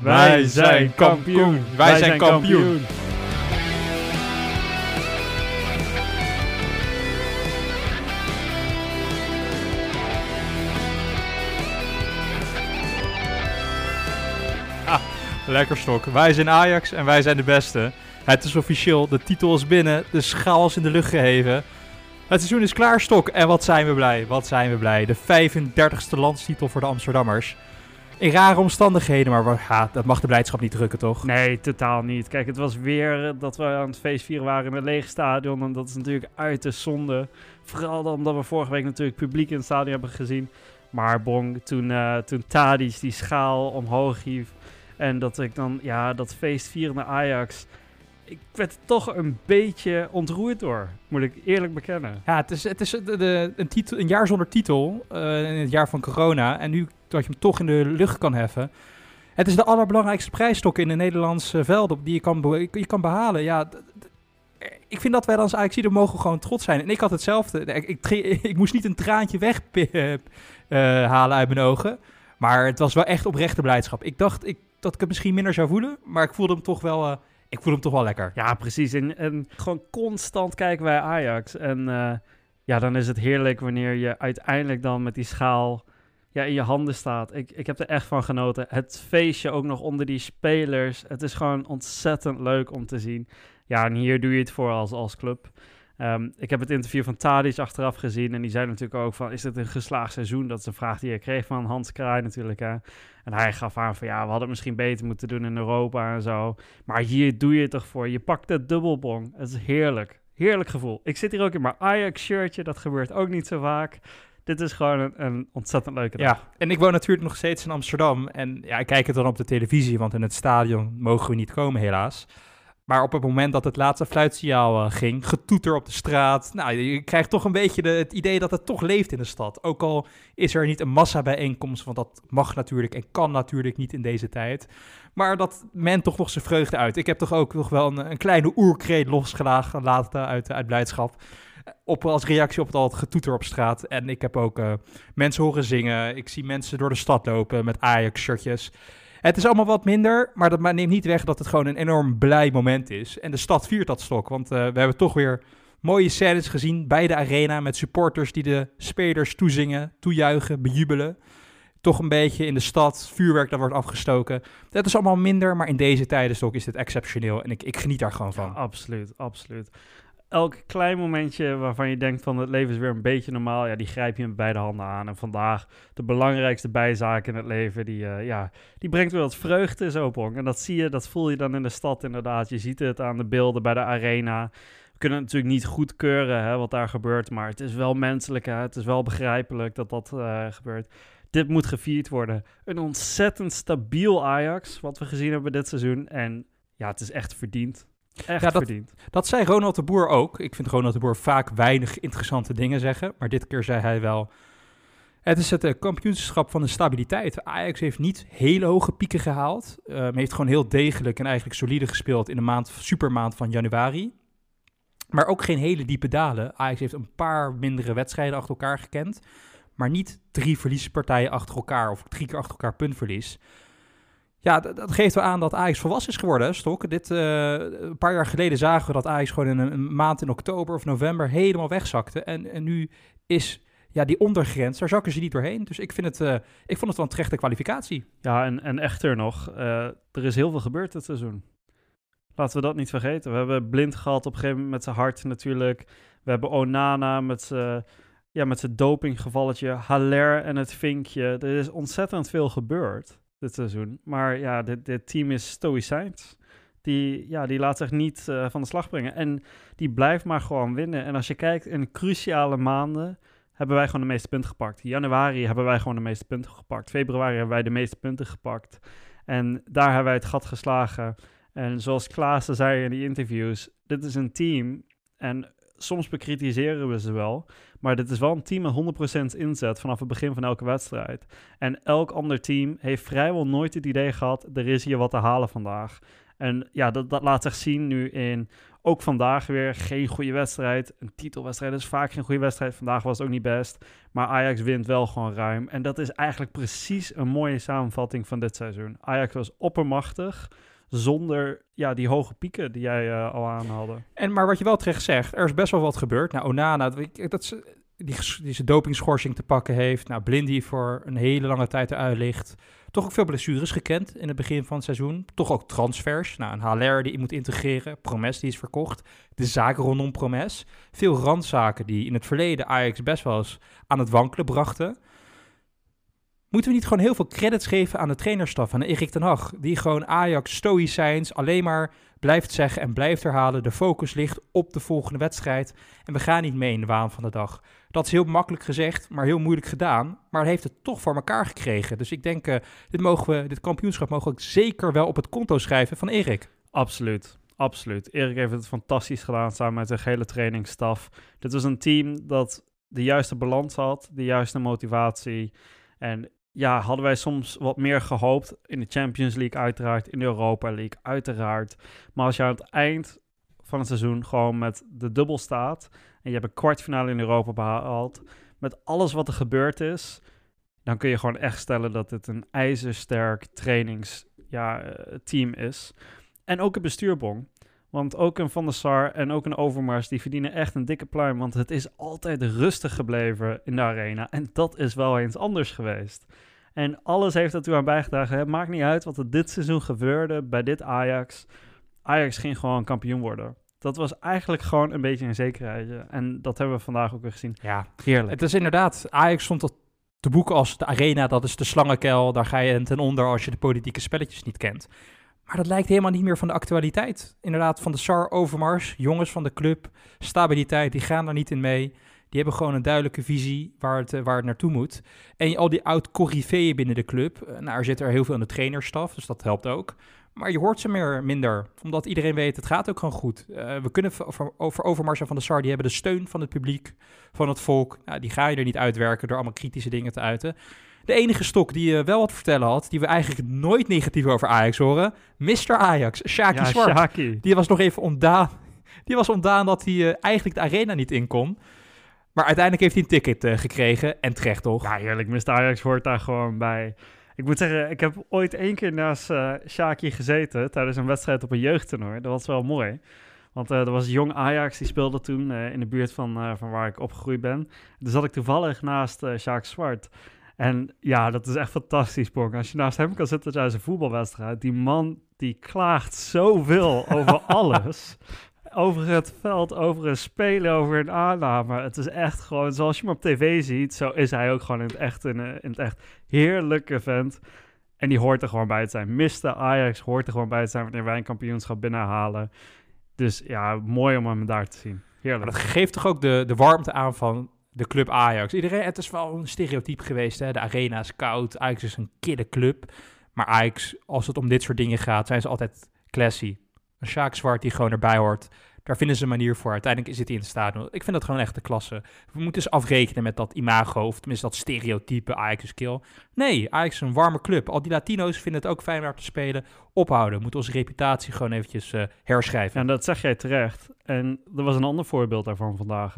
Wij zijn kampioen. Wij zijn kampioen. Ah, lekker stok. Wij zijn Ajax en wij zijn de beste. Het is officieel, de titel is binnen, de schaal is in de lucht geheven. Het seizoen is klaar, stok. En wat zijn we blij, wat zijn we blij. De 35ste landstitel voor de Amsterdammers. In rare omstandigheden, maar ja, dat mag de blijdschap niet drukken, toch? Nee, totaal niet. Kijk, het was weer eh, dat we aan het feestvieren waren in een leeg stadion. En dat is natuurlijk uiterst zonde. Vooral dan omdat we vorige week natuurlijk publiek in het stadion hebben gezien. Maar Bong, toen, eh toen Tadic die schaal omhoog hief. En dat ik dan, ja, dat feestvierende Ajax. Ik werd er toch een beetje ontroerd door, moet ik eerlijk bekennen. Ja, het is, het is de, de- een, titel, een jaar zonder titel eh, in het jaar van corona. En nu dat je hem toch in de lucht kan heffen. Het is de allerbelangrijkste prijsstok in de Nederlandse velden die je kan, je kan behalen. Ja, ik vind dat wij als Ajax er mogen gewoon trots zijn. En ik had hetzelfde. Ik, ik, ik moest niet een traantje weghalen uit mijn ogen. Maar het was wel echt oprechte blijdschap. Ik dacht ik, dat ik het misschien minder zou voelen. Maar ik voelde hem toch wel, eh, ik voelde hem toch wel lekker. Ja, precies. En, en gewoon constant kijken wij Ajax. En eh, ja, dan is het heerlijk wanneer je uiteindelijk dan met die schaal ja, in je handen staat. Ik, ik heb er echt van genoten. Het feestje ook nog onder die spelers. Het is gewoon ontzettend leuk om te zien. Ja, en hier doe je het voor als, als club. Ehm, ik heb het interview van Tadic achteraf gezien. En die zei natuurlijk ook van, is dit een geslaagd seizoen? Dat is een vraag die hij kreeg van Hans Kraai natuurlijk. Hè? En hij gaf aan van, ja, we hadden het misschien beter moeten doen in Europa en zo. Maar hier doe je het toch voor. Je pakt het dubbelbong. Het is heerlijk. Heerlijk gevoel. Ik zit hier ook in mijn Ajax-shirtje. Dat gebeurt ook niet zo vaak. Dit is gewoon een, een ontzettend leuke dag. Ja, en ik woon natuurlijk nog steeds in Amsterdam. En ja, ik kijk het dan op de televisie, want in het stadion mogen we niet komen, helaas. Maar op het moment dat het laatste fluitsignaal eh, ging, getoeter op de straat. Nou, je krijgt toch een beetje de, het idee dat het toch leeft in de stad. Ook al is er niet een massabijeenkomst, want dat mag natuurlijk en kan natuurlijk niet in deze tijd. Maar dat men toch nog zijn vreugde uit. Ik heb toch ook nog wel een, een kleine oerkreet losgelaten laten uit, uit blijdschap. Op, als reactie op het al het getoeter op straat. En ik heb ook eh, mensen horen zingen. Ik zie mensen door de stad lopen met Ajax-shirtjes. Het is allemaal wat minder, maar dat neemt niet weg dat het gewoon een enorm blij moment is. En de stad viert dat stok, want eh, we hebben toch weer mooie scènes gezien bij de arena met supporters die de spelers toezingen, toejuichen, bejubelen. Toch een beetje in de stad, vuurwerk dat wordt afgestoken. Dat is allemaal minder, maar in deze tijden stok is dit exceptioneel en ik, ik geniet daar gewoon van. absoluut, absoluut. Elk klein momentje waarvan je denkt van het leven is weer een beetje normaal, ja, die grijp je met beide handen aan. En vandaag de belangrijkste bijzaak in het leven, die, eh, ja, die brengt weer wat vreugde zo op. En dat zie je, dat voel je dan in de stad inderdaad. Je ziet het aan de beelden bij de arena. We kunnen natuurlijk niet goedkeuren hè, wat daar gebeurt, maar het is wel menselijk. Hè? Het is wel begrijpelijk dat dat eh, gebeurt. Dit moet gevierd worden. Een ontzettend stabiel Ajax, wat we gezien hebben dit seizoen. En ja, het is echt verdiend. Echt Ja, dat- verdiend. Dat zei Ronald de Boer ook. Ik vind Ronald de Boer vaak weinig interessante dingen zeggen. Maar dit keer zei hij wel... Het is het eh, kampioenschap van de stabiliteit. Ajax heeft niet hele hoge pieken gehaald. eh, maar heeft gewoon heel degelijk en eigenlijk solide gespeeld in de maand, supermaand van januari. Maar ook geen hele diepe dalen. Ajax heeft een paar mindere wedstrijden achter elkaar gekend. Maar niet drie verliespartijen achter elkaar of drie keer achter elkaar puntverlies. Ja, dat geeft wel aan dat Ajax volwassen is geworden, Stok. Dit, eh, een paar jaar geleden zagen we dat Ajax gewoon in een, maand in oktober of november helemaal wegzakte. En, en nu is ja, die ondergrens, daar zakken ze niet doorheen. Dus ik, vind het, eh, ik vond het wel een terechte kwalificatie. Ja, en, en echter nog, eh, er is heel veel gebeurd dit seizoen. Laten we dat niet vergeten. We hebben Blind gehad op een gegeven moment met zijn hart natuurlijk. We hebben Onana met zijn ja, met dopinggevalletje. Haller en het vinkje. Er is ontzettend veel gebeurd seizoen. Maar ja, dit, dit team is stoïcijns. Die, ja, die laat zich niet eh, van de slag brengen. En die blijft maar gewoon winnen. En als je kijkt in cruciale maanden hebben wij gewoon de meeste punten gepakt. Januari hebben wij gewoon de meeste punten gepakt. Februari hebben wij de meeste punten gepakt. En daar hebben wij het gat geslagen. En zoals Klaassen zei in die interviews, dit is een team. En soms bekritiseren we ze wel. Maar dit is wel een team met 100% inzet vanaf het begin van elke wedstrijd. En elk ander team heeft vrijwel nooit het idee gehad, er is hier wat te halen vandaag. En ja, dat, dat laat zich zien nu in ook vandaag weer geen goede wedstrijd. Een titelwedstrijd is vaak geen goede wedstrijd. Vandaag was het ook niet best. Maar Ajax wint wel gewoon ruim. En dat is eigenlijk precies een mooie samenvatting van dit seizoen. Ajax was oppermachtig zonder ja, die hoge pieken die jij uh, al aanhaalde. En maar wat je wel terecht zegt, er is best wel wat gebeurd. Nou, Onana, dat ze die, die zijn dopingschorsing te pakken heeft. Nou, Blindy voor een hele lange tijd eruit ligt. Toch ook veel blessures gekend in het begin van het seizoen. Toch ook transfers. Nou, een Haller die je moet integreren. Promes die is verkocht. De zaken rondom Promes. Veel randzaken die in het verleden Ajax best wel eens aan het wankelen brachten. Moeten we niet gewoon heel veel credits geven aan de trainerstaf, aan Erik ten Hag, die gewoon Ajax stoïcijns alleen maar blijft zeggen en blijft herhalen. De focus ligt op de volgende wedstrijd en we gaan niet mee in de waan van de dag. Dat is heel makkelijk gezegd, maar heel moeilijk gedaan. Maar hij heeft het toch voor elkaar gekregen. Dus ik denk, uh, dit, mogen we, dit kampioenschap mogen we zeker wel op het konto schrijven van Erik. Absoluut. Absoluut. Erik heeft het fantastisch gedaan samen met zijn hele trainingsstaf. Dit was een team dat de juiste balans had, de juiste motivatie. En ja, hadden wij soms wat meer gehoopt in de Champions League uiteraard, in de Europa League uiteraard. Maar als je aan het eind van het seizoen gewoon met de dubbel staat en je hebt een kwartfinale in Europa behaald, met alles wat er gebeurd is, dan kun je gewoon echt stellen dat het een ijzersterk trainingsteam eh, team is. En ook een bestuurbong. Want ook een Van der Sar en ook een Overmars, die verdienen echt een dikke pluim. Want het is altijd rustig gebleven in de arena. En dat is wel eens anders geweest. En alles heeft ertoe aan bijgedragen. Het maakt niet uit wat er dit seizoen gebeurde bij dit Ajax. Ajax ging gewoon kampioen worden. Dat was eigenlijk gewoon een beetje een zekerheidje. En dat hebben we vandaag ook weer gezien. Ja, heerlijk. Het is inderdaad, Ajax stond tot te boeken als de arena, dat is de slangenkel. Daar ga je ten onder als je de politieke spelletjes niet kent. Maar dat lijkt helemaal niet meer van de actualiteit. Inderdaad, van de SAR Overmars, jongens van de club, stabiliteit, die gaan daar niet in mee. Die hebben gewoon een duidelijke visie waar het, eh, waar het naartoe moet. En al die oud-corriveeën binnen de club, eh, nou, er zit er heel veel in de trainerstaf, dus dat helpt ook. Maar je hoort ze meer, minder, omdat iedereen weet, het gaat ook gewoon goed. Uh, we kunnen over, over Overmars en Van de Sar, die hebben de steun van het publiek, van het volk. Nou, die ga je er niet uitwerken door allemaal kritische dingen te uiten. De enige stok die je wel wat vertellen had, die we eigenlijk nooit negatief over Ajax horen, Mr. Ajax, Shaki ja, Zwart. Shaki. Die was nog even ontdaan. Die was ontdaan dat hij uh, eigenlijk de arena niet in kon. Maar uiteindelijk heeft hij een ticket uh, gekregen en terecht toch? Ja, heerlijk. Mr. Ajax hoort daar gewoon bij. Ik moet zeggen, ik heb ooit één keer naast uh, Shaki gezeten tijdens een wedstrijd op een jeugdtoernooi. Dat was wel mooi. Want uh, er was jong Ajax, die speelde toen uh, in de buurt van, van waar ik opgegroeid ben. Dus zat ik toevallig naast uh, Sjaak Zwart. En ja, dat is echt fantastisch, Pong. Als je naast hem kan zitten tijdens een voetbalwedstrijd. Die man, die klaagt zoveel over alles. Over het veld, over een spelen, over een aanname. Het is echt gewoon, zoals je hem op tv ziet, zo is hij ook gewoon in het echt een, in het echt heerlijke vent. En die hoort er gewoon bij te zijn. Mr. Ajax hoort er gewoon bij te zijn wanneer wij een kampioenschap binnenhalen. Dus ja, mooi om hem daar te zien. Heerlijk. Dat geeft toch ook de, de warmte aan van de club Ajax. Iedereen, het is wel een stereotype geweest. Hè? De arena is koud. Ajax is een kille club. Maar Ajax, als het om dit soort dingen gaat, zijn ze altijd classy. Een Zwart die gewoon erbij hoort. Daar vinden ze een manier voor. Uiteindelijk zit hij in het stadion. Ik vind dat gewoon echt de klasse. We moeten eens afrekenen met dat imago, of tenminste dat stereotype Ajax-skill. Nee, Ajax is een warme club. Al die Latino's vinden het ook fijn om te spelen. Ophouden. We moeten onze reputatie gewoon eventjes uh, herschrijven. En dat zeg jij terecht. En er was een ander voorbeeld daarvan vandaag.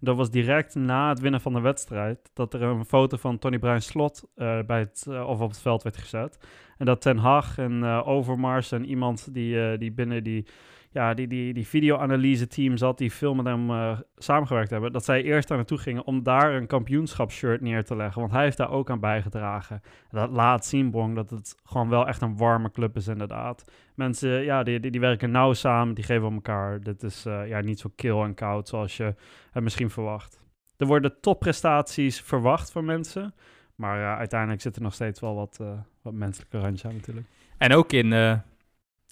Dat was direct na het winnen van de wedstrijd. Dat er een foto van Tony Bruin Slot uh, bij het, uh, of op het veld werd gezet. En dat Ten Hag en Overmars en iemand die, die binnen die ja, die, die, die video-analyse team zat, die veel met hem uh, samengewerkt hebben, dat zij eerst daar naartoe gingen om daar een kampioenschapsshirt neer te leggen. Want hij heeft daar ook aan bijgedragen. Dat laat zien, Bong, dat het gewoon wel echt een warme club is, inderdaad. Mensen, ja, die, die, die werken nauw samen, die geven elkaar. Dit is uh, ja, niet zo kil en koud zoals je het misschien verwacht. Er worden topprestaties verwacht van mensen. Maar uh, uiteindelijk zit er nog steeds wel wat, wat menselijke randje aan natuurlijk. En ook in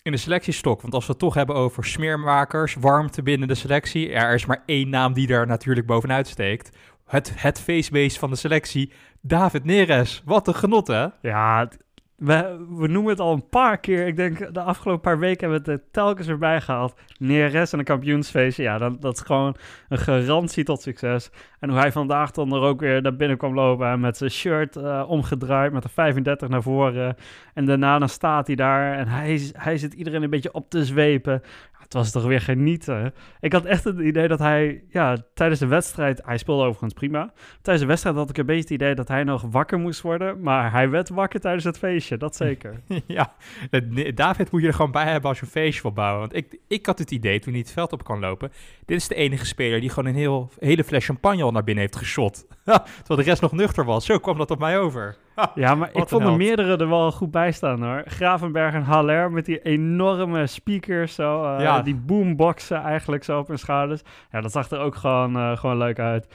in de selectiestok. Want als we het toch hebben over smeermakers, warmte binnen de selectie. er is maar één naam die daar natuurlijk bovenuit steekt. Het, het facebase van de selectie, David Neres. Wat een genot, hè? Ja, we, noemen het al een paar keer. Ik denk de afgelopen paar weken hebben we het er telkens erbij gehaald. Neres en een kampioensfeestje. Ja, dat, dat is gewoon een garantie tot succes. En hoe hij vandaag dan er ook weer naar binnen kwam lopen en met zijn shirt uh, omgedraaid, met de 35 naar voren. En daarna dan staat hij daar en hij, hij zit iedereen een beetje op te zwepen het was toch weer genieten. Ik had echt het idee dat hij, ja, tijdens de wedstrijd, hij speelde overigens prima. Tijdens de wedstrijd had ik een beetje het idee dat hij nog wakker moest worden, maar hij werd wakker tijdens het feestje, dat zeker. ja, David moet je er gewoon bij hebben als je een feestje wil bouwen. Want ik, ik had het idee toen hij het veld op kan lopen, dit is de enige speler die gewoon een heel, hele fles champagne al naar binnen heeft geschot. Terwijl de rest nog nuchter was. Zo kwam dat op mij over. ja, maar ik vond er meerdere er wel goed bij staan hoor. Gravenberg en Haller met die enorme speakers zo. Uh, ja. Die boomboxen eigenlijk zo op hun schouders. Ja, dat zag er ook gewoon, uh, gewoon leuk uit.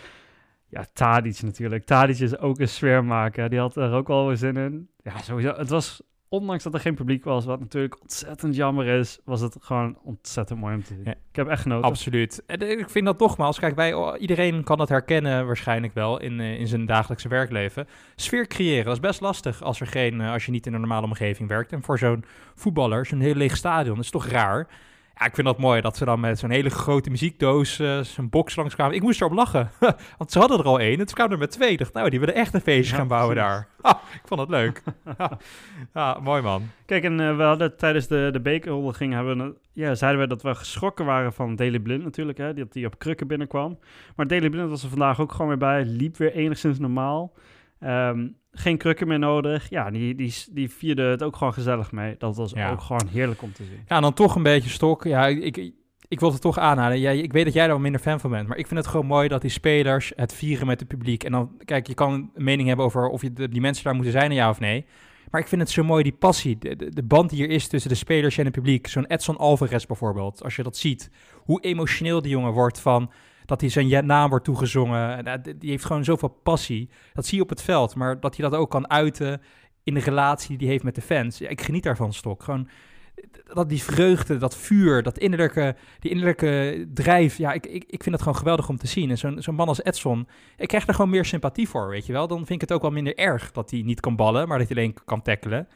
Ja, Tadic natuurlijk. Tadic is ook een sfeermaker. Die had er ook wel weer zin in. Ja, sowieso. Het was ondanks dat er geen publiek was, wat natuurlijk ontzettend jammer is, was het gewoon ontzettend mooi om te zien. Ik heb echt genoten. Absoluut. En ik vind dat nogmaals, kijk, wij, oh, iedereen kan dat herkennen waarschijnlijk wel in, eh, in zijn dagelijkse werkleven. Sfeer creëren, dat is best lastig als, er geen, eh, als je niet in een normale omgeving werkt. En voor zo'n voetballer, zo'n heel leeg stadion, is toch raar. Ja, ik vind dat mooi dat ze dan met zo'n hele grote muziekdoos uh, zo'n box langs kwamen. Ik moest erop lachen, want ze hadden er al één en toen kwamen er met twee. Ik dacht, nou, die willen echt een feestje gaan bouwen daar. ik vond het leuk. ja, mooi man. Kijk, en uh, we hadden tijdens de, de bekerhuldiging hebben we, ja, zeiden we dat we geschrokken waren van Daily Blind natuurlijk, hè, dat die op krukken binnenkwam. Maar Daily Blind was er vandaag ook gewoon weer bij, liep weer enigszins normaal. Um, geen krukken meer nodig. Ja, die, die, die vierde het ook gewoon gezellig mee. Dat was ook gewoon heerlijk om te zien. Ja, dan toch een beetje stok. Ja, ik, ik wil het toch aanhalen. Ja, ik weet dat jij daar wel minder fan van bent. Maar ik vind het gewoon mooi dat die spelers het vieren met het publiek. En dan, kijk, je kan een mening hebben over of je, die mensen daar moeten zijn, ja of nee. Maar ik vind het zo mooi, die passie, de, de, de band die er is tussen de spelers en het publiek. Zo'n Edson Alvarez bijvoorbeeld, als je dat ziet. Hoe emotioneel die jongen wordt van dat hij zijn naam wordt toegezongen. Eh, die heeft gewoon zoveel passie. Dat zie je op het veld, maar dat hij dat ook kan uiten in de relatie die hij heeft met de fans. Ja, ik geniet daarvan, Stok. Gewoon dat die vreugde, dat vuur, dat innerlijke, die innerlijke drijf. Ja, ik, ik, ik vind het gewoon geweldig om te zien. En zo'n zo'n man als Edson, ik krijg er gewoon meer sympathie voor, weet je wel. Dan vind ik het ook wel minder erg dat hij niet kan ballen, maar dat hij alleen kan tackelen.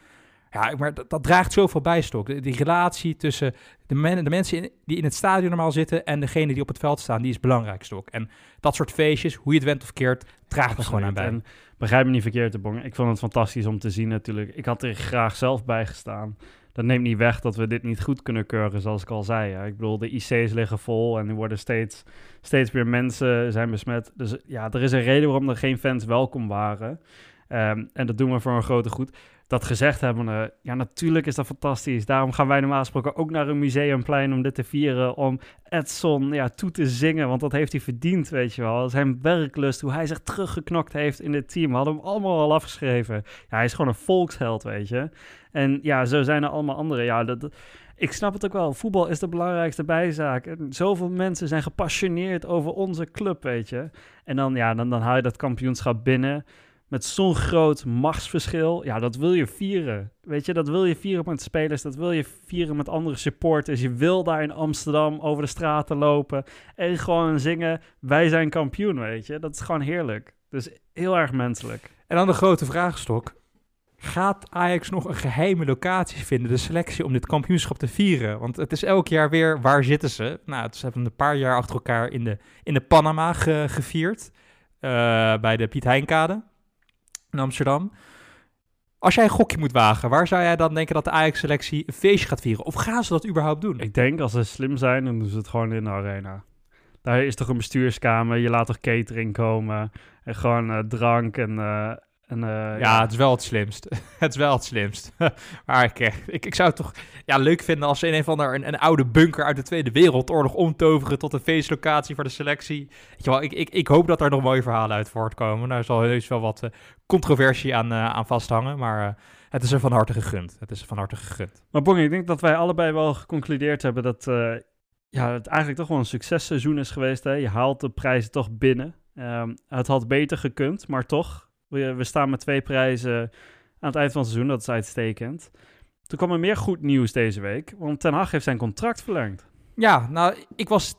Ja, maar dat, dat draagt zoveel bijstok. Die relatie tussen de, men, de mensen die in het stadion normaal zitten en degene die op het veld staan, die is belangrijk stok. En dat soort feestjes, hoe je het went of keert, draagt er gewoon aan bij. En begrijp me niet verkeerd, de bong. Ik vond het fantastisch om te zien natuurlijk. Ik had er graag zelf bij gestaan. Dat neemt niet weg dat we dit niet goed kunnen keuren, zoals ik al zei. Ik bedoel, de IC's liggen vol en er worden steeds, steeds meer mensen zijn besmet. Dus ja, er is een reden waarom er geen fans welkom waren. Um, en dat doen we voor een grote goed dat gezegd hebben, ja, natuurlijk is dat fantastisch. Daarom gaan wij normaal gesproken ook naar een museumplein om dit te vieren. Om Edson ja, toe te zingen, want dat heeft hij verdiend, weet je wel. Zijn werklust, hoe hij zich teruggeknokt heeft in dit team. We hadden hem allemaal al afgeschreven. Ja, hij is gewoon een volksheld, weet je. En ja, zo zijn er allemaal andere. Ja, dat, ik snap het ook wel. Voetbal is de belangrijkste bijzaak. En zoveel mensen zijn gepassioneerd over onze club, weet je. En dan, ja, dan, dan haal je dat kampioenschap binnen met zo'n groot machtsverschil. Ja, dat wil je vieren. Weet je, dat wil je vieren met spelers. Dat wil je vieren met andere supporters. Je wil daar in Amsterdam over de straten lopen. En gewoon zingen: Wij zijn kampioen. Weet je, dat is gewoon heerlijk. Dus heel erg menselijk. En dan de grote vraagstok. Gaat Ajax nog een geheime locatie vinden, de selectie, om dit kampioenschap te vieren? Want het is elk jaar weer, waar zitten ze? Nou, het hebben een paar jaar achter elkaar in de, in de Panama gevierd. Uh, bij de Piet Heinkade in Amsterdam. Als jij een gokje moet wagen, waar zou jij dan denken dat de Ajax-selectie een feestje gaat vieren? Of gaan ze dat überhaupt doen? Ik denk als ze slim zijn, dan doen ze het gewoon in de arena. Daar is toch een bestuurskamer, je laat toch catering komen en gewoon uh, drank en, uh, en, uh, ja, het is wel het slimst. het is wel het slimst. maar ik, eh, ik, ik zou het toch ja, leuk vinden als ze in een van een, een oude bunker uit de Tweede Wereldoorlog omtoveren tot een feestlocatie voor de selectie. Weet je wel, ik, ik, ik hoop dat daar nog mooie verhalen uit voortkomen. Daar zal heus wel wat uh, controversie aan, uh, aan vasthangen, maar het is er van harte gegund. Het is er van harte gegund. Maar Bong, ik denk dat wij allebei wel geconcludeerd hebben dat ja, het eigenlijk toch wel een successeizoen is geweest. Hè? Je haalt de prijzen toch binnen. Um, het had beter gekund, maar toch we, staan met twee prijzen aan het eind van het seizoen. Dat is uitstekend. Toen kwam er meer goed nieuws deze week. Want Ten Hag heeft zijn contract verlengd. Ja, nou, ik was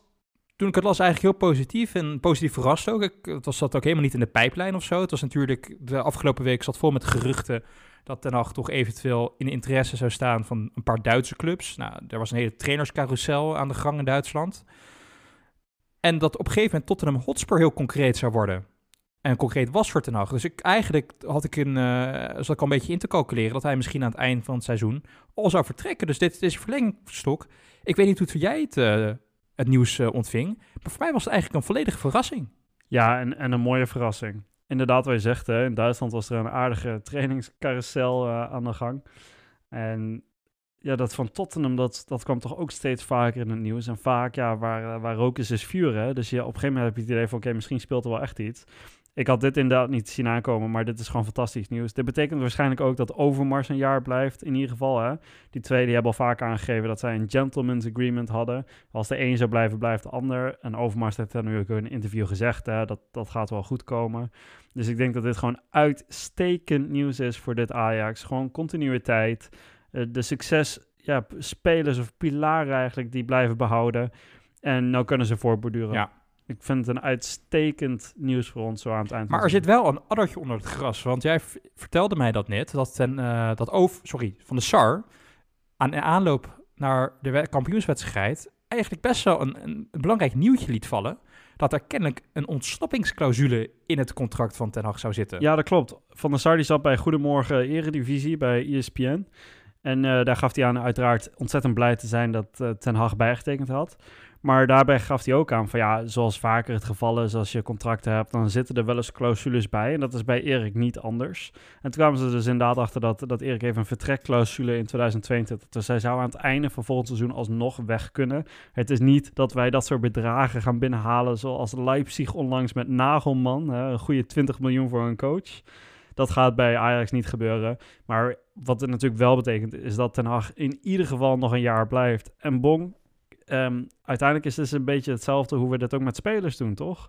toen ik het las eigenlijk heel positief en positief verrast ook. Ik, het was, zat ook helemaal niet in de pijplijn of zo. Het was natuurlijk, de afgelopen week zat vol met geruchten dat Ten Hag toch eventueel in interesse zou staan van een paar Duitse clubs. Nou, er was een hele trainerscarousel aan de gang in Duitsland. En dat op een gegeven moment Tottenham Hotspur heel concreet zou worden. En concreet was voor Ten Hag. Dus ik, eigenlijk had ik een, uh, zat ik al een beetje in te calculeren... dat hij misschien aan het eind van het seizoen al zou vertrekken. Dus dit, is een verlengstok. Ik weet niet hoe jij het, uh, het nieuws uh, ontving. Maar voor mij was het eigenlijk een volledige verrassing. Ja, en, en een mooie verrassing. Inderdaad, wat je zegt, in Duitsland was er een aardige trainingscarousel aan de gang. En ja, dat van Tottenham, dat, dat kwam toch ook steeds vaker in het nieuws. En vaak, ja, waar, waar rook is, is vuur. Dus ja, op een gegeven moment heb je het idee van, oké, misschien speelt er wel echt iets. Ik had dit inderdaad niet zien aankomen, maar dit is gewoon fantastisch nieuws. Dit betekent waarschijnlijk ook dat Overmars een jaar blijft, in ieder geval. Hè? Die twee die hebben al vaak aangegeven dat zij een gentleman's agreement hadden. Als de een zou blijven, blijft de ander. En Overmars heeft dan nu ook in een interview gezegd, hè, dat dat gaat wel goed komen. Dus ik denk dat dit gewoon uitstekend nieuws is voor dit Ajax. Gewoon continuïteit. Uh, de succes, ja, spelers of pilaren eigenlijk, die blijven behouden. En nou kunnen ze voorborduren. Ja, ik vind het een uitstekend nieuws voor ons zo aan het eind. Maar er zit wel een addertje onder het gras. Want jij vertelde mij dat net. Dat, ten, uh, dat over, sorry, van de SAR aan de aanloop naar de kampioenswedstrijd eigenlijk best wel een, een, belangrijk nieuwtje liet vallen. Dat er kennelijk een ontsnappingsclausule in het contract van Ten Hag zou zitten. Ja, dat klopt. Van der Sar die zat bij Goedemorgen Eredivisie bij ESPN. En uh, daar gaf hij aan uiteraard ontzettend blij te zijn dat uh, Ten Hag bijgetekend had. Maar daarbij gaf hij ook aan van ja, zoals vaker het geval is als je contracten hebt, dan zitten er wel eens clausules bij. En dat is bij Erik niet anders. En toen kwamen ze dus inderdaad achter dat, dat Erik heeft een vertrekclausule in 2022. Dus hij zou aan het einde van volgend seizoen alsnog weg kunnen. Het is niet dat wij dat soort bedragen gaan binnenhalen zoals Leipzig onlangs met Nagelman. Hè, een goede 20 miljoen voor een coach. Dat gaat bij Ajax niet gebeuren. Maar wat het natuurlijk wel betekent, is dat Ten Hag in ieder geval nog een jaar blijft. En Bong, um, uiteindelijk is het een beetje hetzelfde hoe we dat ook met spelers doen, toch?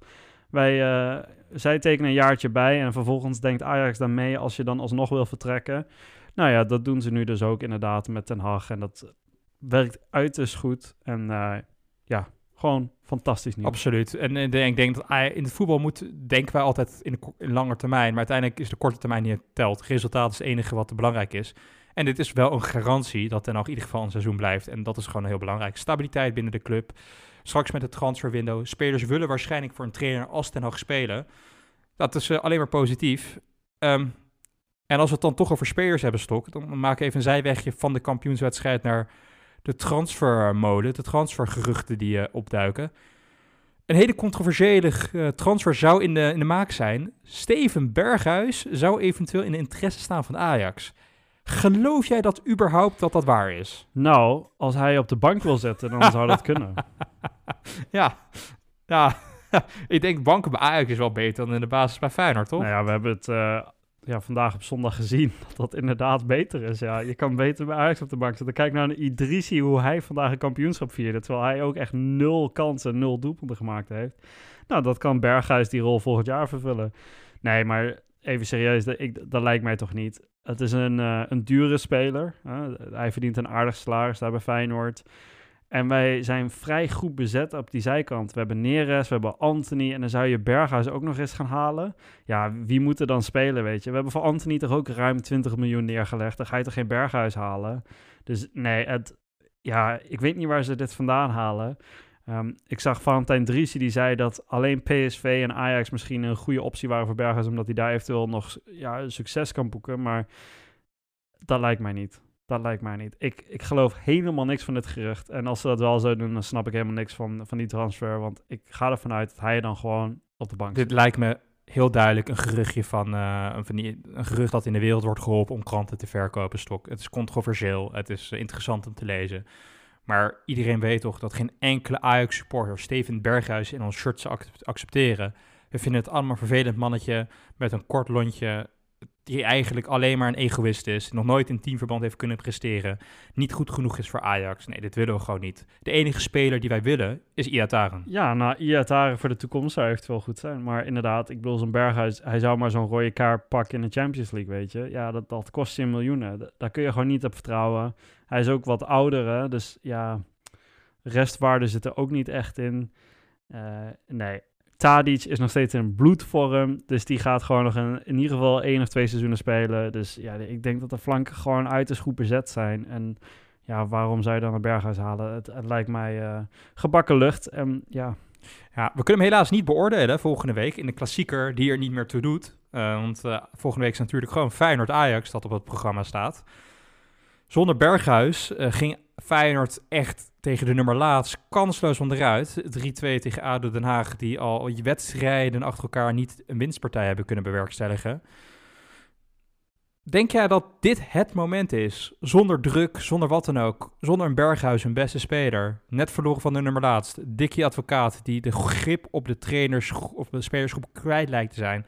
Wij, uh, zij tekenen een jaartje bij en vervolgens denkt Ajax dan mee als je dan alsnog wil vertrekken. Nou ja, dat doen ze nu dus ook inderdaad met Ten Hag en dat werkt uiterst goed. En uh, ja, gewoon fantastisch nieuws. Absoluut. En, en ik denk dat in het voetbal moet, denken wij altijd in, de, in lange termijn, maar uiteindelijk is de korte termijn niet telt. Resultaat is het enige wat belangrijk is. En dit is wel een garantie dat Ten Hag in ieder geval een seizoen blijft. En dat is gewoon heel belangrijk. Stabiliteit binnen de club. Straks met het transferwindow. Spelers willen waarschijnlijk voor een trainer als Ten Hag spelen. Dat is uh, alleen maar positief. Um, en als we het dan toch over spelers hebben, Stok, dan maak ik even een zijwegje van de kampioenswedstrijd naar de transfermode, de transfergeruchten die uh, opduiken. Een hele controversiële uh, transfer zou in de, in de maak zijn. Steven Berghuis zou eventueel in de interesse staan van Ajax. Geloof jij dat überhaupt dat dat waar is? Nou, als hij op de bank wil zetten, dan zou dat kunnen. Ja, ja. ik denk banken bij Ajax is wel beter dan in de basis bij Feyenoord, toch? Nou ja, we hebben het uh, ja, vandaag op zondag gezien dat dat inderdaad beter is. Ja, je kan beter bij Ajax op de bank zitten. Kijk naar Idrissi, hoe hij vandaag een kampioenschap vierde. Terwijl hij ook echt nul kansen, nul doelpunten gemaakt heeft. Nou, dat kan Berghuis die rol volgend jaar vervullen. Nee, maar even serieus, dat, ik, dat lijkt mij toch niet. Het is een, uh, een dure speler. hij verdient een aardig salaris daar bij Feyenoord. En wij zijn vrij goed bezet op die zijkant. We hebben Neres, we hebben Anthony en dan zou je Berghuis ook nog eens gaan halen. Ja, wie moet er dan spelen, weet je? We hebben voor Anthony toch ook ruim 20 miljoen neergelegd. Dan ga je toch geen Berghuis halen? Dus nee, het, ja, ik weet niet waar ze dit vandaan halen. Um, ik zag Valentijn Driesje die zei dat alleen PSV en Ajax misschien een goede optie waren voor Berghuis, omdat hij daar eventueel nog ja, succes kan boeken. Maar dat lijkt mij niet. Dat lijkt mij niet. Ik, ik geloof helemaal niks van dit gerucht. En als ze dat wel zouden doen, dan snap ik helemaal niks van, van die transfer. Want ik ga ervan uit dat hij dan gewoon op de bank zit. Dit lijkt me heel duidelijk een geruchtje van, uh, van die, een gerucht dat in de wereld wordt geholpen om kranten te verkopen. Stok. Het is controversieel. Het is uh, interessant om te lezen. Maar iedereen weet toch dat geen enkele Ajax-supporter Steven Berghuis in ons shirt zou accepteren. We vinden het allemaal vervelend mannetje met een kort lontje die eigenlijk alleen maar een egoïst is, nog nooit in teamverband heeft kunnen presteren, niet goed genoeg is voor Ajax. Nee, dit willen we gewoon niet. De enige speler die wij willen is Iataren. Ja, nou, Iataren voor de toekomst zou wel goed zijn. Maar inderdaad, ik bedoel, zo'n Berghuis, hij zou maar zo'n rode kaart pakken in de Champions League, weet je. Ja, dat, dat kost je miljoenen. Daar kun je gewoon niet op vertrouwen. Hij is ook wat ouder, hè? dus ja, restwaarde zit er ook niet echt in. Uh, nee, Tadic is nog steeds in bloedvorm. Dus die gaat gewoon nog in ieder geval één of twee seizoenen spelen. Dus ja, ik denk dat de flanken gewoon uiterst goed bezet zijn. En ja, waarom zou je dan een Berghuis halen? Het, het lijkt mij uh, gebakken lucht. En ja, Ja, we kunnen hem helaas niet beoordelen volgende week in de klassieker die er niet meer toe doet. Uh, want uh, volgende week is natuurlijk gewoon Feyenoord-Ajax dat op het programma staat. Zonder Berghuis ging Feyenoord echt tegen de nummer laatst kansloos onderuit. 3-2 tegen ADO Den Haag, die al wedstrijden achter elkaar niet een winstpartij hebben kunnen bewerkstelligen. Denk jij dat dit het moment is? Zonder druk, zonder wat dan ook. Zonder een Berghuis, een beste speler. Net verloren van de nummer laatst. Dikkie advocaat die de grip op de trainers of de spelersgroep kwijt lijkt te zijn.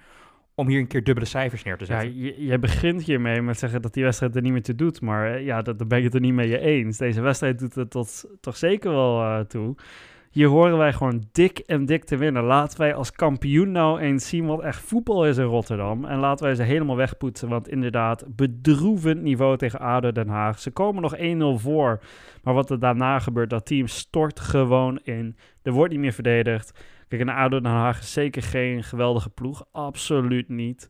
Om hier een keer dubbele cijfers neer te zetten. Ja, jij begint hiermee met zeggen dat die wedstrijd er niet meer toe doet. Maar ja, dat, daar ben ik het er niet mee eens. Deze wedstrijd doet het tot, toch zeker wel uh, toe. Hier horen wij gewoon dik en dik te winnen. Laten wij als kampioen nou eens zien wat echt voetbal is in Rotterdam. En laten wij ze helemaal wegpoetsen. Want inderdaad, bedroevend niveau tegen ADO Den Haag. Ze komen nog 1-0 voor. Maar wat er daarna gebeurt, dat team stort gewoon in. Er wordt niet meer verdedigd. Kijk, een ADO Den Haag is zeker geen geweldige ploeg. Absoluut niet.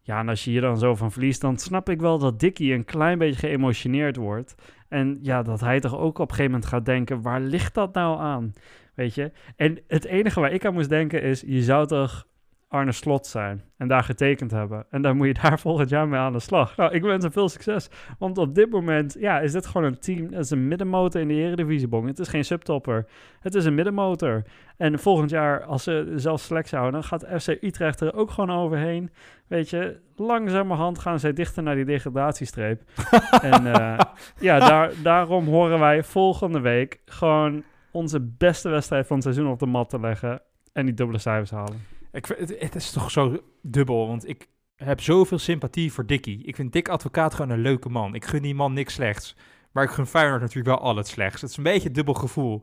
Ja, en als je hier dan zo van verliest, dan snap ik wel dat Dickie een klein beetje geëmotioneerd wordt. En ja, dat hij toch ook op een gegeven moment gaat denken, waar ligt dat nou aan? Weet je? En het enige waar ik aan moest denken is, je zou toch Arne Slot zijn en daar getekend hebben. En dan moet je daar volgend jaar mee aan de slag. Nou, ik wens hem veel succes. Want op dit moment ja, is dit gewoon een team. Het is een middenmotor in de Eredivisiebong. Het is geen subtopper. Het is een middenmotor. En volgend jaar, als ze zelfs selectie houden, dan gaat FC Utrecht er ook gewoon overheen. Weet je, langzamerhand gaan zij dichter naar die degradatiestreep. en uh, ja, daar, daarom horen wij volgende week gewoon onze beste wedstrijd van het seizoen op de mat te leggen. En die dubbele cijfers halen. Ik, het, is toch zo dubbel, want ik heb zoveel sympathie voor Dickie. Ik vind Dick Advocaat gewoon een leuke man. Ik gun die man niks slechts. Maar ik gun Feyenoord natuurlijk wel al het slechts. Het is een beetje een dubbel gevoel.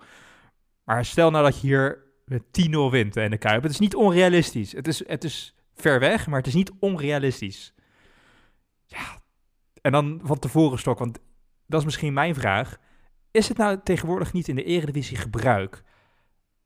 Maar stel nou dat je hier met 10-0 wint in de Kuip. Het is niet onrealistisch. Het is, het is ver weg, maar het is niet onrealistisch. Ja, en dan van tevoren stok, want dat is misschien mijn vraag. Is het nou tegenwoordig niet in de eredivisie gebruik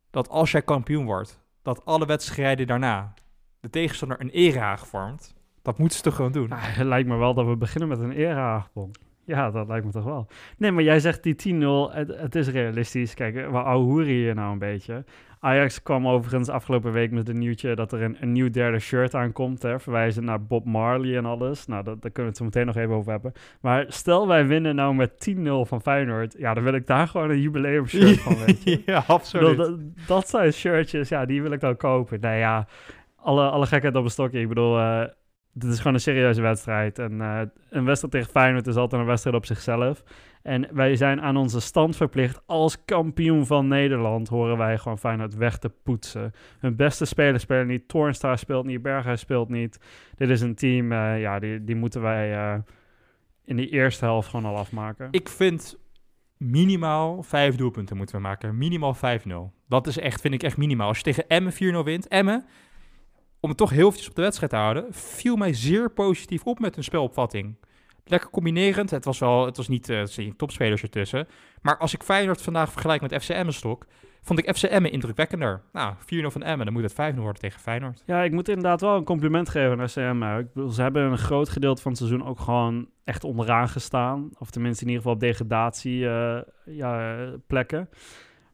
dat als jij kampioen wordt, dat alle wedstrijden daarna de tegenstander een erehaag vormt. Dat moeten ze toch gewoon doen? Nou, het lijkt me wel dat we beginnen met een erehaagpom. Ja, dat lijkt me toch wel. Nee, maar jij zegt die 10-0, het, het, is realistisch. Kijk, we ouwehoeren hier nou een beetje. Ajax kwam overigens afgelopen week met een nieuwtje dat er een, een nieuw derde shirt aankomt. Hè, verwijzen naar Bob Marley en alles. Nou, dat, daar kunnen we het zo meteen nog even over hebben. Maar stel wij winnen nou met 10-0 van Feyenoord. Ja, dan wil ik daar gewoon een jubileum shirt van, weet je. ja, absoluut. Dat, dat, zijn shirtjes, ja, die wil ik dan kopen. Nou ja, alle, alle gekheid op een stokje. Ik bedoel, uh, dit is gewoon een serieuze wedstrijd. En uh, een wedstrijd tegen Feyenoord is altijd een wedstrijd op zichzelf. En wij zijn aan onze stand verplicht. Als kampioen van Nederland horen wij gewoon Feyenoord weg te poetsen. Hun beste spelers spelen niet. Toornstra speelt niet. Berghuis speelt niet. Dit is een team, uh, ja, die, die moeten wij uh, in die eerste helft gewoon al afmaken. Ik vind minimaal vijf doelpunten moeten we maken. Minimaal 5-0. Dat is echt, vind ik echt minimaal. Als je tegen Emmen 4-0 wint. Emmen, om het toch heel eventjes op de wedstrijd te houden, viel mij zeer positief op met hun spelopvatting lekker combinerend. Het was wel, het was niet uh, topspelers ertussen. Maar als ik Feyenoord vandaag vergelijk met FC Emmen-stok, vond ik FC indrukwekkender. Nou, 4-0 van Emmen, dan moet het 5-0 worden tegen Feyenoord. Ja, ik moet inderdaad wel een compliment geven aan FC Emmen. Ik bedoel, ze hebben een groot gedeelte van het seizoen ook gewoon echt onderaan gestaan. Of tenminste in ieder geval op degradatie uh, ja, plekken.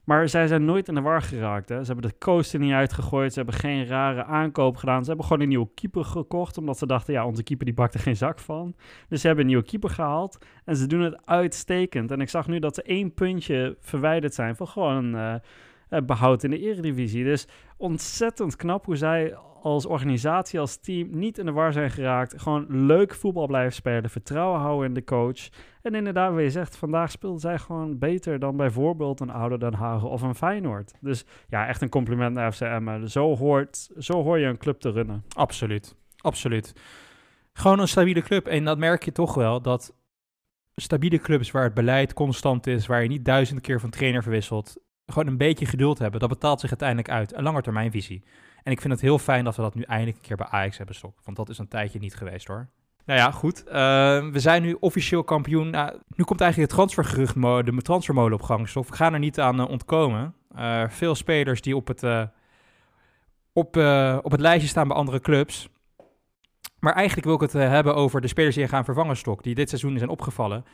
Maar zij zijn nooit in de war geraakt. Hè. Ze hebben de coaster niet uitgegooid. Ze hebben geen rare aankoop gedaan. Ze hebben gewoon een nieuwe keeper gekocht. Omdat ze dachten, ja, onze keeper die bakte geen zak van. Dus ze hebben een nieuwe keeper gehaald. En ze doen het uitstekend. En ik zag nu dat ze één puntje verwijderd zijn van gewoon uh, behoud in de eredivisie. Dus ontzettend knap hoe zij als organisatie, als team niet in de war zijn geraakt. Gewoon leuk voetbal blijven spelen. Vertrouwen houden in de coach. En inderdaad, wat je zegt, vandaag speelden zij gewoon beter dan bijvoorbeeld een Ouder Den Haag of een Feyenoord. Dus ja, echt een compliment naar FCM. Zo, hoort, zo hoor je een club te runnen. Absoluut, absoluut. Gewoon een stabiele club. En dat merk je toch wel, dat stabiele clubs waar het beleid constant is, waar je niet duizend keer van trainer verwisselt, gewoon een beetje geduld hebben. Dat betaalt zich uiteindelijk uit. Een langetermijnvisie. En ik vind het heel fijn dat we dat nu eindelijk een keer bij Ajax hebben stok. Want dat is een tijdje niet geweest hoor. Nou ja, goed. Uh, we zijn nu officieel kampioen. Nou, nu komt eigenlijk het transfergerucht, de transfermolen op gang. Stof. We gaan er niet aan uh, ontkomen. Uh, veel spelers die op het, op, op het lijstje staan bij andere clubs. Maar eigenlijk wil ik het hebben over de spelers die gaan vervangen stok. Die dit seizoen zijn opgevallen.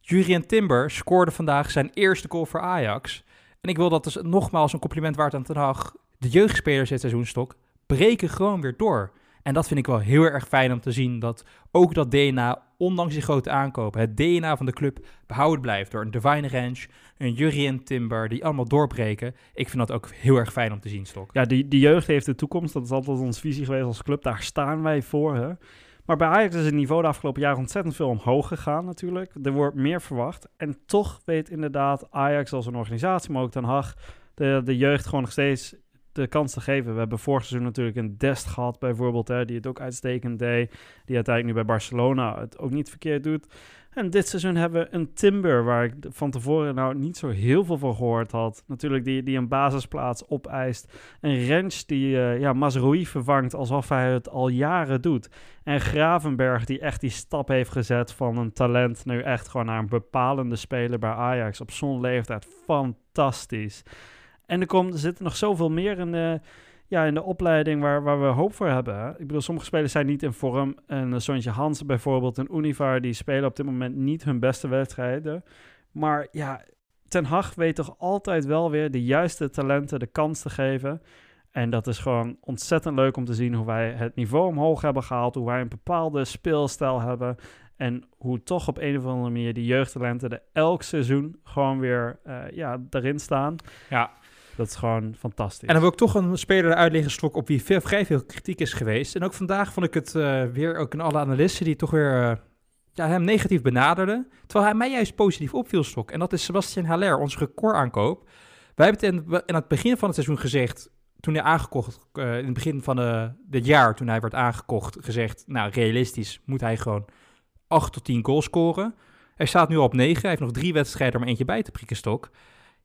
Jurien Timber scoorde vandaag zijn eerste goal voor Ajax. En ik wil dat dus nogmaals een compliment waard aan Ten Hag. De jeugdspelers dit seizoenstok breken gewoon weer door. En dat vind ik wel heel erg fijn om te zien. Dat ook dat DNA, ondanks die grote aankopen, het DNA van de club behouden blijft. Door een Divine Ranch, een Jurien Timber, die allemaal doorbreken. Ik vind dat ook heel erg fijn om te zien, Stok. Ja, die, die jeugd heeft de toekomst. Dat is altijd onze visie geweest als club. Daar staan wij voor. Hè? Maar bij Ajax is het niveau de afgelopen jaren ontzettend veel omhoog gegaan natuurlijk. Er wordt meer verwacht. En toch weet inderdaad Ajax als een organisatie, maar ook Den Haag, de, de jeugd gewoon nog steeds de kans te geven. We hebben vorig seizoen natuurlijk een Dest gehad bijvoorbeeld, hè, die het ook uitstekend deed. Die uiteindelijk nu bij Barcelona het ook niet verkeerd doet. En dit seizoen hebben we een Timber, waar ik van tevoren nou niet zo heel veel van gehoord had. Natuurlijk die, die een basisplaats opeist. Een Rens die uh, ja, vervangt alsof hij het al jaren doet. En Gravenberg die echt die stap heeft gezet van een talent nu echt gewoon naar een bepalende speler bij Ajax. Op zo'n leeftijd fantastisch. En er, komt, er zit nog zoveel meer in de, ja, in de opleiding waar, waar we hoop voor hebben. Ik bedoel, sommige spelers zijn niet in vorm. En uh, Sontje Hansen bijvoorbeeld en Univar, die spelen op dit moment niet hun beste wedstrijden. Maar ja, Ten Hag weet toch altijd wel weer de juiste talenten de kans te geven. En dat is gewoon ontzettend leuk om te zien hoe wij het niveau omhoog hebben gehaald. Hoe wij een bepaalde speelstijl hebben. En hoe toch op een of andere manier die jeugdtalenten er elk seizoen gewoon weer uh, ja, erin staan. Ja, dat is gewoon fantastisch. En dan wil ik toch een speler uitleggen, Stok, op wie veel, vrij veel kritiek is geweest. En ook vandaag vond ik het uh, weer, ook in alle analisten die toch weer uh, ja, hem negatief benaderden. Terwijl hij mij juist positief opviel, Stok. En dat is Sebastian Haller, onze recordaankoop. Wij hebben het in, het begin van het seizoen gezegd, toen hij aangekocht, uh, in het begin van dit jaar, toen hij werd aangekocht, gezegd, nou realistisch moet hij gewoon 8 tot 10 goals scoren. Hij staat nu op 9, hij heeft nog drie wedstrijden om eentje bij te prikken, Stok.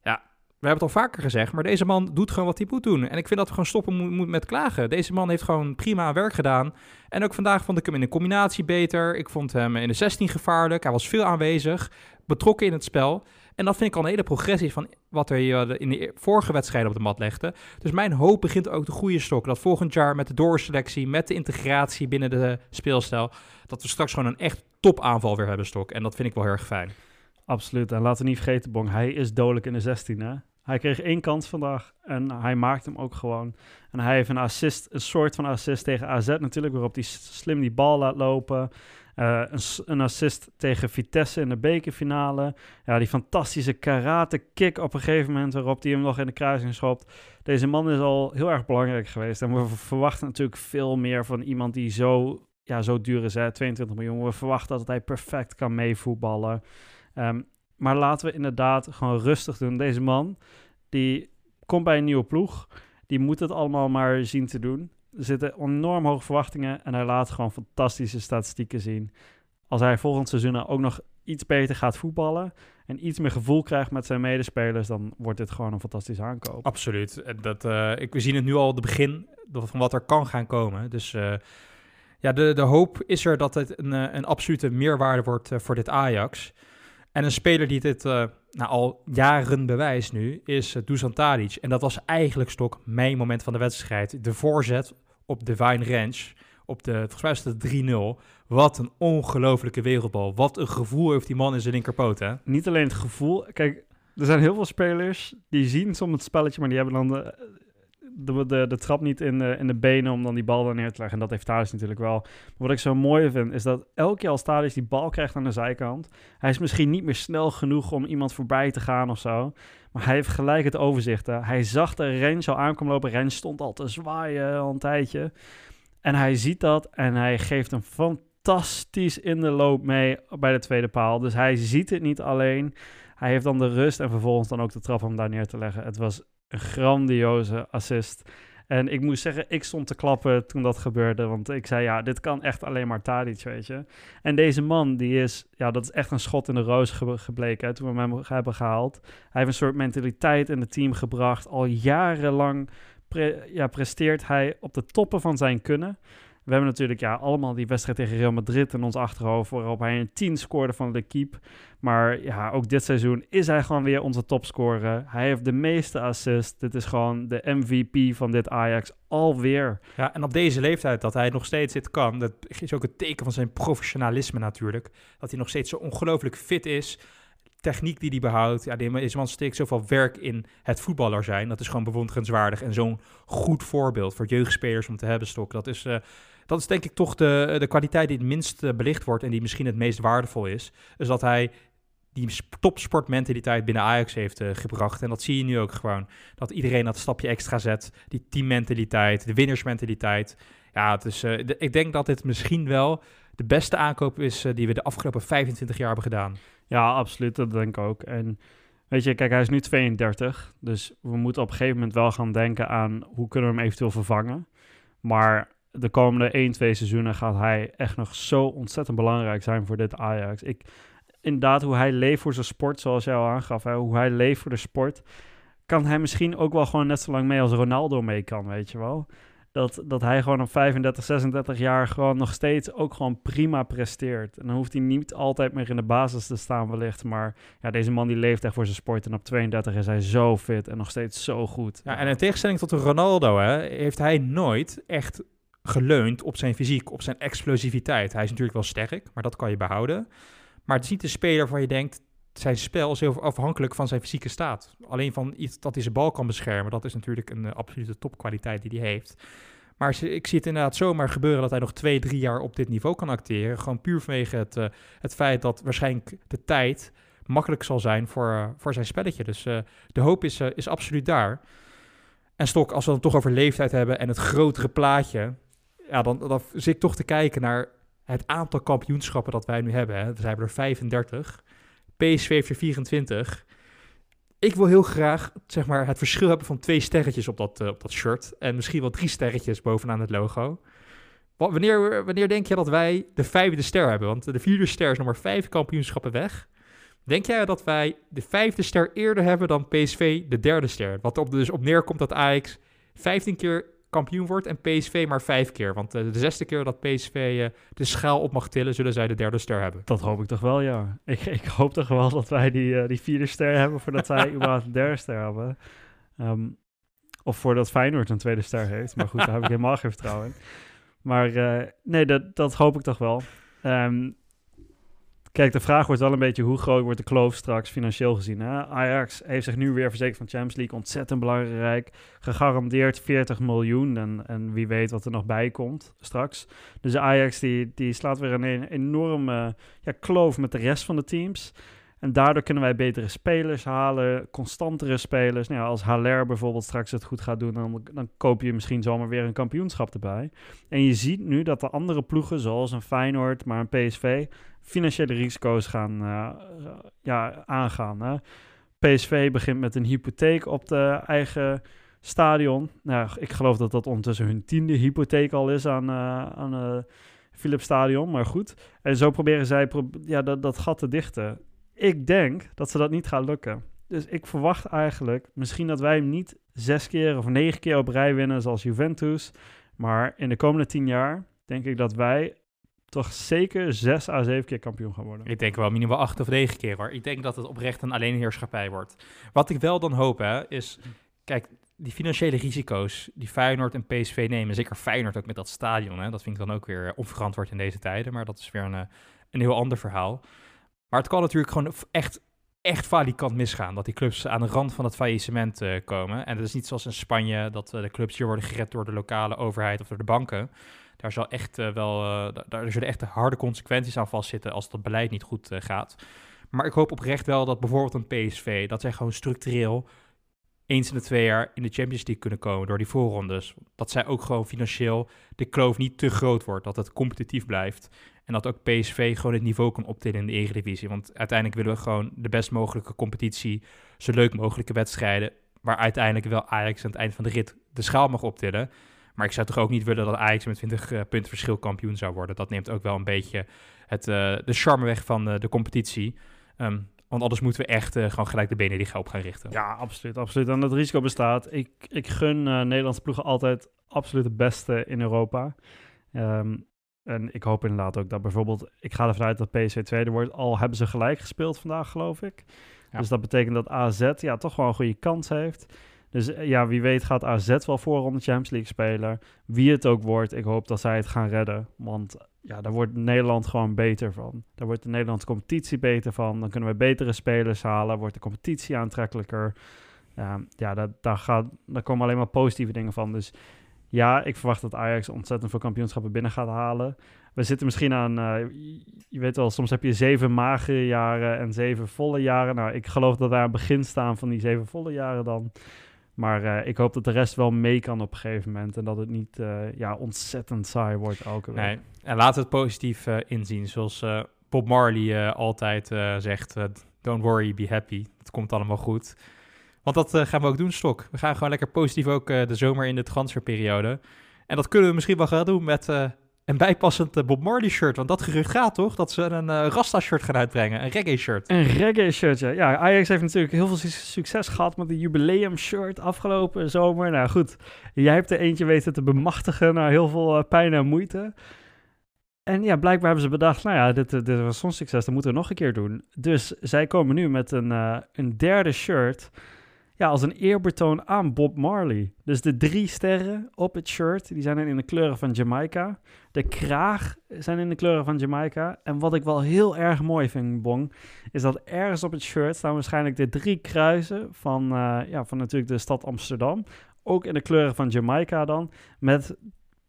Ja, we hebben het al vaker gezegd, maar deze man doet gewoon wat hij moet doen. En ik vind dat we gewoon stoppen moeten met klagen. Deze man heeft gewoon prima werk gedaan. En ook vandaag vond ik hem in de combinatie beter. Ik vond hem in de 16 gevaarlijk. Hij was veel aanwezig, betrokken in het spel. En dat vind ik al een hele progressie van wat hij in de vorige wedstrijden op de mat legde. Dus mijn hoop begint ook de goede stok. Dat volgend jaar met de doorselectie, met de integratie binnen de speelstijl, dat we straks gewoon een echt topaanval weer hebben stok. En dat vind ik wel heel erg fijn. Absoluut. En laten we niet vergeten, Bong, hij is dodelijk in de 16, hè? Hij kreeg één kans vandaag en hij maakt hem ook gewoon. En hij heeft een assist, een soort van assist tegen AZ natuurlijk, waarop hij slim die bal laat lopen. Uh, een, een, assist tegen Vitesse in de bekerfinale. Ja, die fantastische karate kick op een gegeven moment waarop hij hem nog in de kruising schopt. Deze man is al heel erg belangrijk geweest. En we verwachten natuurlijk veel meer van iemand die zo, ja, zo duur is, hè, 22 miljoen. We verwachten dat hij perfect kan meevoetballen. Um, maar laten we inderdaad gewoon rustig doen. Deze man, die komt bij een nieuwe ploeg. Die moet het allemaal maar zien te doen. Er zitten enorm hoge verwachtingen en hij laat gewoon fantastische statistieken zien. Als hij volgend seizoen ook nog iets beter gaat voetballen en iets meer gevoel krijgt met zijn medespelers, dan wordt dit gewoon een fantastische aankoop. Absoluut. Dat, uh, ik, we zien het nu al de begin van wat er kan gaan komen. Dus uh, ja, de, de hoop is er dat het een, een absolute meerwaarde wordt voor dit Ajax. En een speler die dit uh, nou, al jaren bewijst nu, is uh, Dusan Tadic. En dat was eigenlijk stok mijn moment van de wedstrijd. De voorzet op Divine Ranch, op de, volgens mij het 3-0. Wat een ongelofelijke wereldbal. Wat een gevoel heeft die man in zijn linkerpoot, hè? Niet alleen het gevoel. Kijk, er zijn heel veel spelers die zien soms het spelletje, maar die hebben dan de, de, de, trap niet in de, in de benen om dan die bal dan neer te leggen. En dat heeft Thadis natuurlijk wel. Maar wat ik zo mooi vind, is dat elke keer als Thadis die bal krijgt aan de zijkant, hij is misschien niet meer snel genoeg om iemand voorbij te gaan of zo. Maar hij heeft gelijk het overzicht. Hè. Hij zag de Rens al aankomen lopen. Rens stond al te zwaaien al een tijdje. En hij ziet dat en hij geeft een fantastisch in de loop mee bij de tweede paal. Dus hij ziet het niet alleen. Hij heeft dan de rust en vervolgens dan ook de trap om daar neer te leggen. Het was een grandioze assist. En ik moet zeggen, ik stond te klappen toen dat gebeurde. Want ik zei, ja, dit kan echt alleen maar Tadic, weet je. En deze man, die is, ja, dat is echt een schot in de roos gebleken toen we hem hebben gehaald. Hij heeft een soort mentaliteit in het team gebracht. Al jarenlang ja, presteert hij op de toppen van zijn kunnen. We hebben natuurlijk ja, allemaal die wedstrijd tegen Real Madrid in ons achterhoofd, waarop hij een 10 scoorde van de keep. Maar ja, ook dit seizoen is hij gewoon weer onze topscorer. Hij heeft de meeste assists. Dit is gewoon de MVP van dit Ajax alweer. Ja, en op deze leeftijd dat hij nog steeds dit kan, dat is ook het teken van zijn professionalisme natuurlijk. Dat hij nog steeds zo ongelooflijk fit is techniek die hij behoudt. Ja, deze man steekt zoveel werk in het voetballer zijn. Dat is gewoon bewonderenswaardig. En zo'n goed voorbeeld voor jeugdspelers om te hebben, Stok. Dat is, uh, dat is denk ik toch de, de kwaliteit die het minst uh, belicht wordt en die misschien het meest waardevol is. Dus dat hij die topsportmentaliteit binnen Ajax heeft uh, gebracht. En dat zie je nu ook gewoon. Dat iedereen dat stapje extra zet. Die teammentaliteit, de winnersmentaliteit. Ja, het is, ik denk dat dit misschien wel de beste aankoop is die we de afgelopen 25 jaar hebben gedaan. Ja, absoluut. Dat denk ik ook. En weet je, kijk, hij is nu 32. Dus we moeten op een gegeven moment wel gaan denken aan hoe kunnen we hem eventueel vervangen. Maar de komende 1, 2 seizoenen gaat hij echt nog zo ontzettend belangrijk zijn voor dit Ajax. Ik, inderdaad, hoe hij leeft voor zijn sport, zoals jij al aangaf, hè, hoe hij leeft voor de sport, kan hij misschien ook wel gewoon net zo lang mee als Ronaldo mee kan, weet je wel dat, dat hij gewoon op 35, 36 jaar gewoon nog steeds ook gewoon prima presteert. En dan hoeft hij niet altijd meer in de basis te staan wellicht. Maar ja, deze man die leeft echt voor zijn sport. En op 32 is hij zo fit en nog steeds zo goed. Ja, en in tegenstelling tot Ronaldo hè, heeft hij nooit echt geleund op zijn fysiek, op zijn explosiviteit. Hij is natuurlijk wel sterk, maar dat kan je behouden. Maar het is niet de speler waar je denkt, zijn spel is heel afhankelijk van zijn fysieke staat. Alleen van iets dat hij zijn bal kan beschermen, dat is natuurlijk een uh, absolute topkwaliteit die hij heeft. Maar ik zie het inderdaad zomaar gebeuren dat hij nog twee, drie jaar op dit niveau kan acteren. Gewoon puur vanwege het, uh, het feit dat waarschijnlijk de tijd makkelijk zal zijn voor, uh, voor zijn spelletje. Dus de hoop is, is absoluut daar. En Stok, als we het toch over leeftijd hebben en het grotere plaatje, ja, dan, dan zit ik toch te kijken naar het aantal kampioenschappen dat wij nu hebben. Hè. We hebben er 35. PSV heeft er 24. Ik wil heel graag zeg maar, het verschil hebben van twee sterretjes op dat, uh, op dat shirt. En misschien wel drie sterretjes bovenaan het logo. Wanneer, wanneer denk je dat wij de vijfde ster hebben? Want de vierde ster is nog maar vijf kampioenschappen weg. Denk jij dat wij de vijfde ster eerder hebben dan PSV de derde ster? Wat er dus op neerkomt dat Ajax 15 keer kampioen wordt en PSV maar vijf keer. Want uh, de zesde keer dat PSV eh, de schaal op mag tillen, zullen zij de derde ster hebben. Dat hoop ik toch wel, ja. Ik, ik hoop toch wel dat wij die, uh, die vierde ster hebben voordat zij überhaupt de derde ster hebben. Um, of voordat Feyenoord een tweede ster heeft. Maar goed, daar heb ik helemaal geen vertrouwen in. Maar nee, dat, dat hoop ik toch wel. Um, Kijk, de vraag wordt wel een beetje hoe groot wordt de kloof straks financieel gezien. Hè? Ajax heeft zich nu weer verzekerd van Champions League. Ontzettend belangrijk. Gegarandeerd 40 miljoen. En, en wie weet wat er nog bij komt straks. Dus Ajax die, die slaat weer een, enorme ja, kloof met de rest van de teams. En daardoor kunnen wij betere spelers halen, constantere spelers. Nou ja, als Haller bijvoorbeeld straks het goed gaat doen, dan, koop je misschien zomaar weer een kampioenschap erbij. En je ziet nu dat de andere ploegen, zoals een Feyenoord, maar een PSV, financiële risico's gaan uh, ja, aangaan. Hè. PSV begint met een hypotheek op de eigen stadion. Nou, ik geloof dat dat ondertussen hun tiende hypotheek al is aan, uh, aan uh, Philips Stadion, maar goed. En zo proberen zij ja, dat, dat gat te dichten. Ik denk dat ze dat niet gaan lukken. Dus ik verwacht eigenlijk misschien dat wij niet zes keer of negen keer op rij winnen zoals Juventus. Maar in de komende tien jaar denk ik dat wij toch zeker zes à zeven keer kampioen gaan worden. Ik denk wel minimaal acht of negen keer hoor. Ik denk dat het oprecht een alleenheerschappij wordt. Wat ik wel dan hoop hè, is, kijk, die financiële risico's die Feyenoord en PSV nemen, zeker Feyenoord ook met dat stadion, hè, dat vind ik dan ook weer onverantwoord in deze tijden, maar dat is weer een, eh, een heel ander verhaal. Maar het kan natuurlijk gewoon echt, echt falikant misgaan. Dat die clubs aan de rand van het faillissement uh, komen. En dat is niet zoals in Spanje, dat uh, de clubs hier worden gered door de lokale overheid of door de banken. Daar, zal echt, uh, wel, daar zullen echt harde consequenties aan vastzitten als dat beleid niet goed gaat. Maar ik hoop oprecht wel dat bijvoorbeeld een PSV, dat zij gewoon structureel eens in de twee jaar in de Champions League kunnen komen door die voorrondes. Dat zij ook gewoon financieel de kloof niet te groot wordt, dat het competitief blijft. En dat ook PSV gewoon het niveau kan optillen in de Eredivisie. Want uiteindelijk willen we gewoon de best mogelijke competitie, zo leuk mogelijke wedstrijden, waar uiteindelijk wel Ajax aan het eind van de rit de schaal mag optillen. Maar ik zou toch ook niet willen dat Ajax met 20 uh, eh, punten verschil kampioen zou worden. Dat neemt ook wel een beetje het, uh, de charme weg van uh, de competitie. Um, want anders moeten we echt gewoon gelijk de benen op gaan richten. Ja, absoluut. absoluut. En dat risico bestaat. Ik, ik gun Nederlandse ploegen altijd absoluut het beste in Europa. Um, en ik hoop inderdaad ook dat bijvoorbeeld, ik ga ervan uit dat PSV tweede wordt, al hebben ze gelijk gespeeld vandaag, geloof ik. Dus dat betekent dat AZ ja, toch wel een goede kans heeft. Dus eh, ja, wie weet gaat AZ wel voor om de Champions League spelen. Wie het ook wordt, ik hoop dat zij het gaan redden. Want ja, daar wordt Nederland gewoon beter van. Daar wordt de Nederlandse competitie beter van. Dan kunnen we betere spelers halen. Wordt de competitie aantrekkelijker. Uh, ja, dat, daar, gaat, daar komen alleen maar positieve dingen van. Dus ja, ik verwacht dat Ajax ontzettend veel kampioenschappen binnen gaat halen. We zitten misschien aan, uh, je weet wel, soms heb je zeven magere jaren en zeven volle jaren. Nou, ik geloof dat wij aan het begin staan van die zeven volle jaren dan. Maar uh, ik hoop dat de rest wel mee kan op een gegeven moment. En dat het niet uh, ja, ontzettend saai wordt elke week. Nee. En laten we het positief inzien. Zoals Bob Marley altijd zegt, don't worry, be happy. Het komt allemaal goed. Want dat gaan we ook doen, Stok. We gaan gewoon lekker positief ook de zomer in de transferperiode. En dat kunnen we misschien wel gaan doen met een bijpassend Bob Marley shirt. Want dat gerucht gaat toch? Dat ze een Rasta shirt gaan uitbrengen. Een reggae shirt. Een reggae shirt, ja. ja. Ajax heeft natuurlijk heel veel succes gehad met de jubileum shirt afgelopen zomer. Nou goed, jij hebt er eentje weten te bemachtigen na heel veel pijn en moeite. En ja, blijkbaar hebben ze bedacht, nou ja, dit, dit was zo'n succes, dat moeten we nog een keer doen. Dus zij komen nu met een, een derde shirt ja, als een eerbetoon aan Bob Marley. Dus de drie sterren op het shirt, die zijn in de kleuren van Jamaica. De kraag zijn in de kleuren van Jamaica. En wat ik wel heel erg mooi vind, Bong, is dat ergens op het shirt staan waarschijnlijk de drie kruisen van, uh, ja, van natuurlijk de stad Amsterdam. Ook in de kleuren van Jamaica dan. Met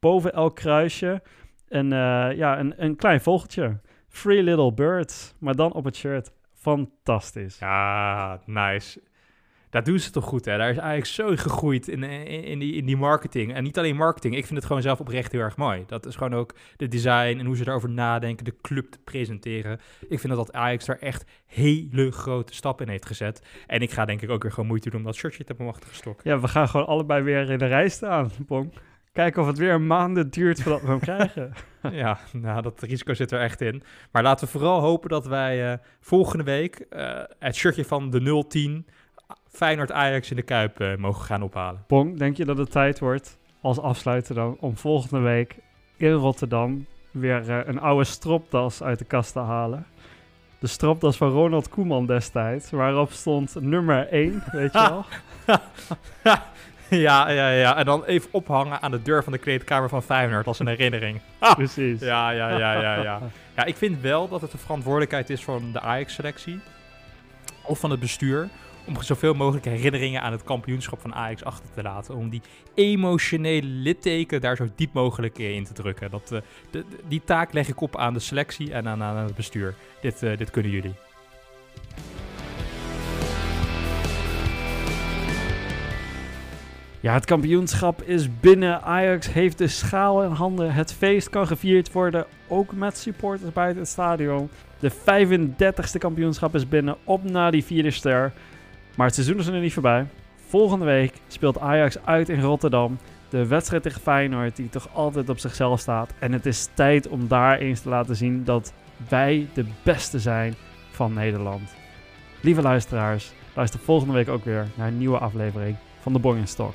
boven elk kruisje een, uh, ja, een, een klein vogeltje. Free Little Birds, maar dan op het shirt. Fantastisch. Ja, nice. Daar doen ze toch goed, hè? Daar is eigenlijk zo gegroeid in, in, in, die, in die marketing. En niet alleen marketing, ik vind het gewoon zelf oprecht heel erg mooi. Dat is gewoon ook de design en hoe ze daarover nadenken, de club te presenteren. Ik vind dat, dat Ajax daar echt hele grote stappen in heeft gezet. En ik ga denk ik ook weer gewoon moeite doen om dat shirtje te bemachtigen stok. Ja, we gaan gewoon allebei weer in de rij staan, Pong. Kijken of het weer maanden duurt voordat we hem krijgen. ja, nou, dat risico zit er echt in. Maar laten we vooral hopen dat wij uh, volgende week uh, het shirtje van de 010 Feyenoord Ajax in de Kuip uh, mogen gaan ophalen. Pong, denk je dat het tijd wordt als afsluiter dan om volgende week in Rotterdam weer uh, een oude stropdas uit de kast te halen? De stropdas van Ronald Koeman destijds, waarop stond nummer 1, weet je wel? ja, ja, ja. En dan even ophangen aan de deur van de kleedkamer van Feyenoord als een herinnering. Precies. Ja, ja, ja, ja, ja. Ja, ik vind wel dat het de verantwoordelijkheid is van de Ajax-selectie. Of van het bestuur om zoveel mogelijk herinneringen aan het kampioenschap van Ajax achter te laten. Om die emotionele litteken daar zo diep mogelijk in te drukken. Dat, uh, de, die taak leg ik op aan de selectie en aan, aan het bestuur. Dit, uh, dit kunnen jullie. Ja, het kampioenschap is binnen. Ajax heeft de schaal in handen. Het feest kan gevierd worden, ook met supporters buiten het stadion. De 35e kampioenschap is binnen, op naar die vierde ster. Maar het seizoen is er nog niet voorbij. Volgende week speelt Ajax uit in Rotterdam. De wedstrijd tegen Feyenoord die toch altijd op zichzelf staat. En het is tijd om daar eens te laten zien dat wij de beste zijn van Nederland. Lieve luisteraars, luister volgende week ook weer naar een nieuwe aflevering van de Bong Stock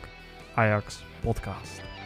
Ajax podcast.